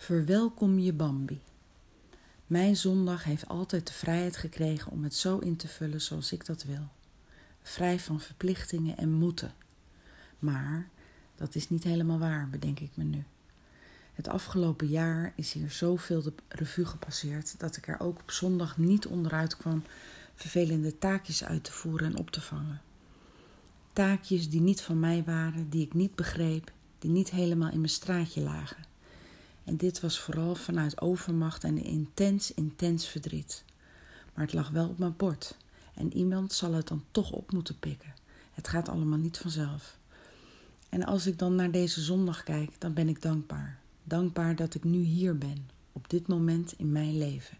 Verwelkom je Bambi. Mijn zondag heeft altijd de vrijheid gekregen om het zo in te vullen zoals ik dat wil. Vrij van verplichtingen en moeten. Maar dat is niet helemaal waar, bedenk ik me nu. Het afgelopen jaar is hier zoveel de revue gepasseerd dat ik er ook op zondag niet onderuit kwam vervelende taakjes uit te voeren en op te vangen. Taakjes die niet van mij waren, die ik niet begreep, die niet helemaal in mijn straatje lagen. En dit was vooral vanuit overmacht en intens, intens verdriet. Maar het lag wel op mijn bord. En iemand zal het dan toch op moeten pikken. Het gaat allemaal niet vanzelf. En als ik dan naar deze zondag kijk, dan ben ik dankbaar. Dankbaar dat ik nu hier ben, op dit moment in mijn leven.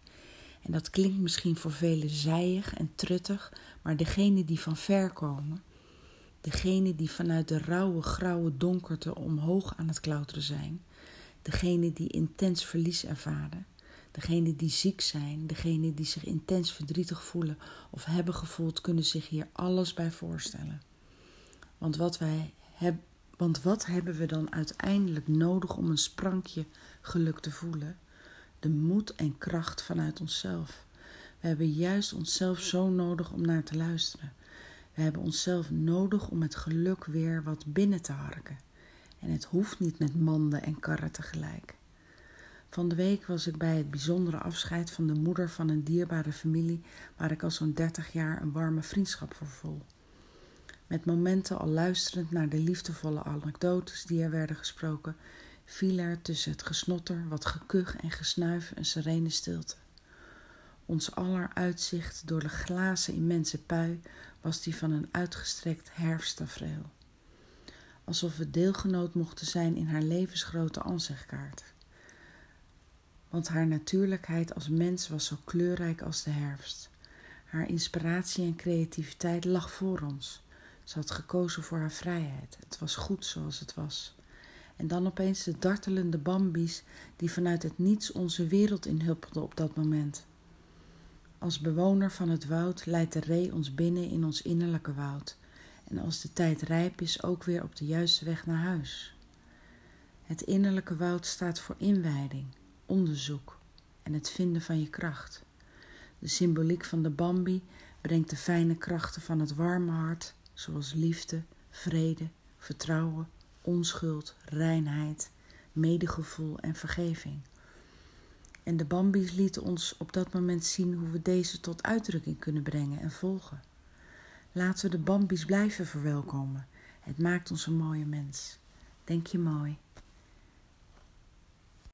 En dat klinkt misschien voor velen zijig en truttig, maar degene die van ver komen, degene die vanuit de rauwe, grauwe donkerte omhoog aan het klauteren zijn, degene die intens verlies ervaren, degene die ziek zijn, degene die zich intens verdrietig voelen of hebben gevoeld, kunnen zich hier alles bij voorstellen. Want wat, wij heb, want wat hebben we dan uiteindelijk nodig om een sprankje geluk te voelen? De moed en kracht vanuit onszelf. We hebben juist onszelf zo nodig om naar te luisteren. We hebben onszelf nodig om het geluk weer wat binnen te harken. En het hoeft niet met manden en karren tegelijk. Van de week was ik bij het bijzondere afscheid van de moeder van een dierbare familie waar ik al zo'n dertig jaar een warme vriendschap voor voel. Met momenten al luisterend naar de liefdevolle anekdotes die er werden gesproken, viel er tussen het gesnotter, wat gekuch en gesnuif een serene stilte. Ons aller uitzicht door de glazen immense pui was die van een uitgestrekt herfsttafereel alsof we deelgenoot mochten zijn in haar levensgrote aanzichtkaart. Want haar natuurlijkheid als mens was zo kleurrijk als de herfst. Haar inspiratie en creativiteit lag voor ons. Ze had gekozen voor haar vrijheid. Het was goed zoals het was. En dan opeens de dartelende bambies die vanuit het niets onze wereld inhuppelden op dat moment. Als bewoner van het woud leidt de ree ons binnen in ons innerlijke woud en als de tijd rijp is ook weer op de juiste weg naar huis. Het innerlijke woud staat voor inwijding, onderzoek en het vinden van je kracht. De symboliek van de Bambi brengt de fijne krachten van het warme hart, zoals liefde, vrede, vertrouwen, onschuld, reinheid, medegevoel en vergeving. En de Bambi's lieten ons op dat moment zien hoe we deze tot uitdrukking kunnen brengen en volgen. Laten we de Bambi's blijven verwelkomen. Het maakt ons een mooie mens. Denk je mooi.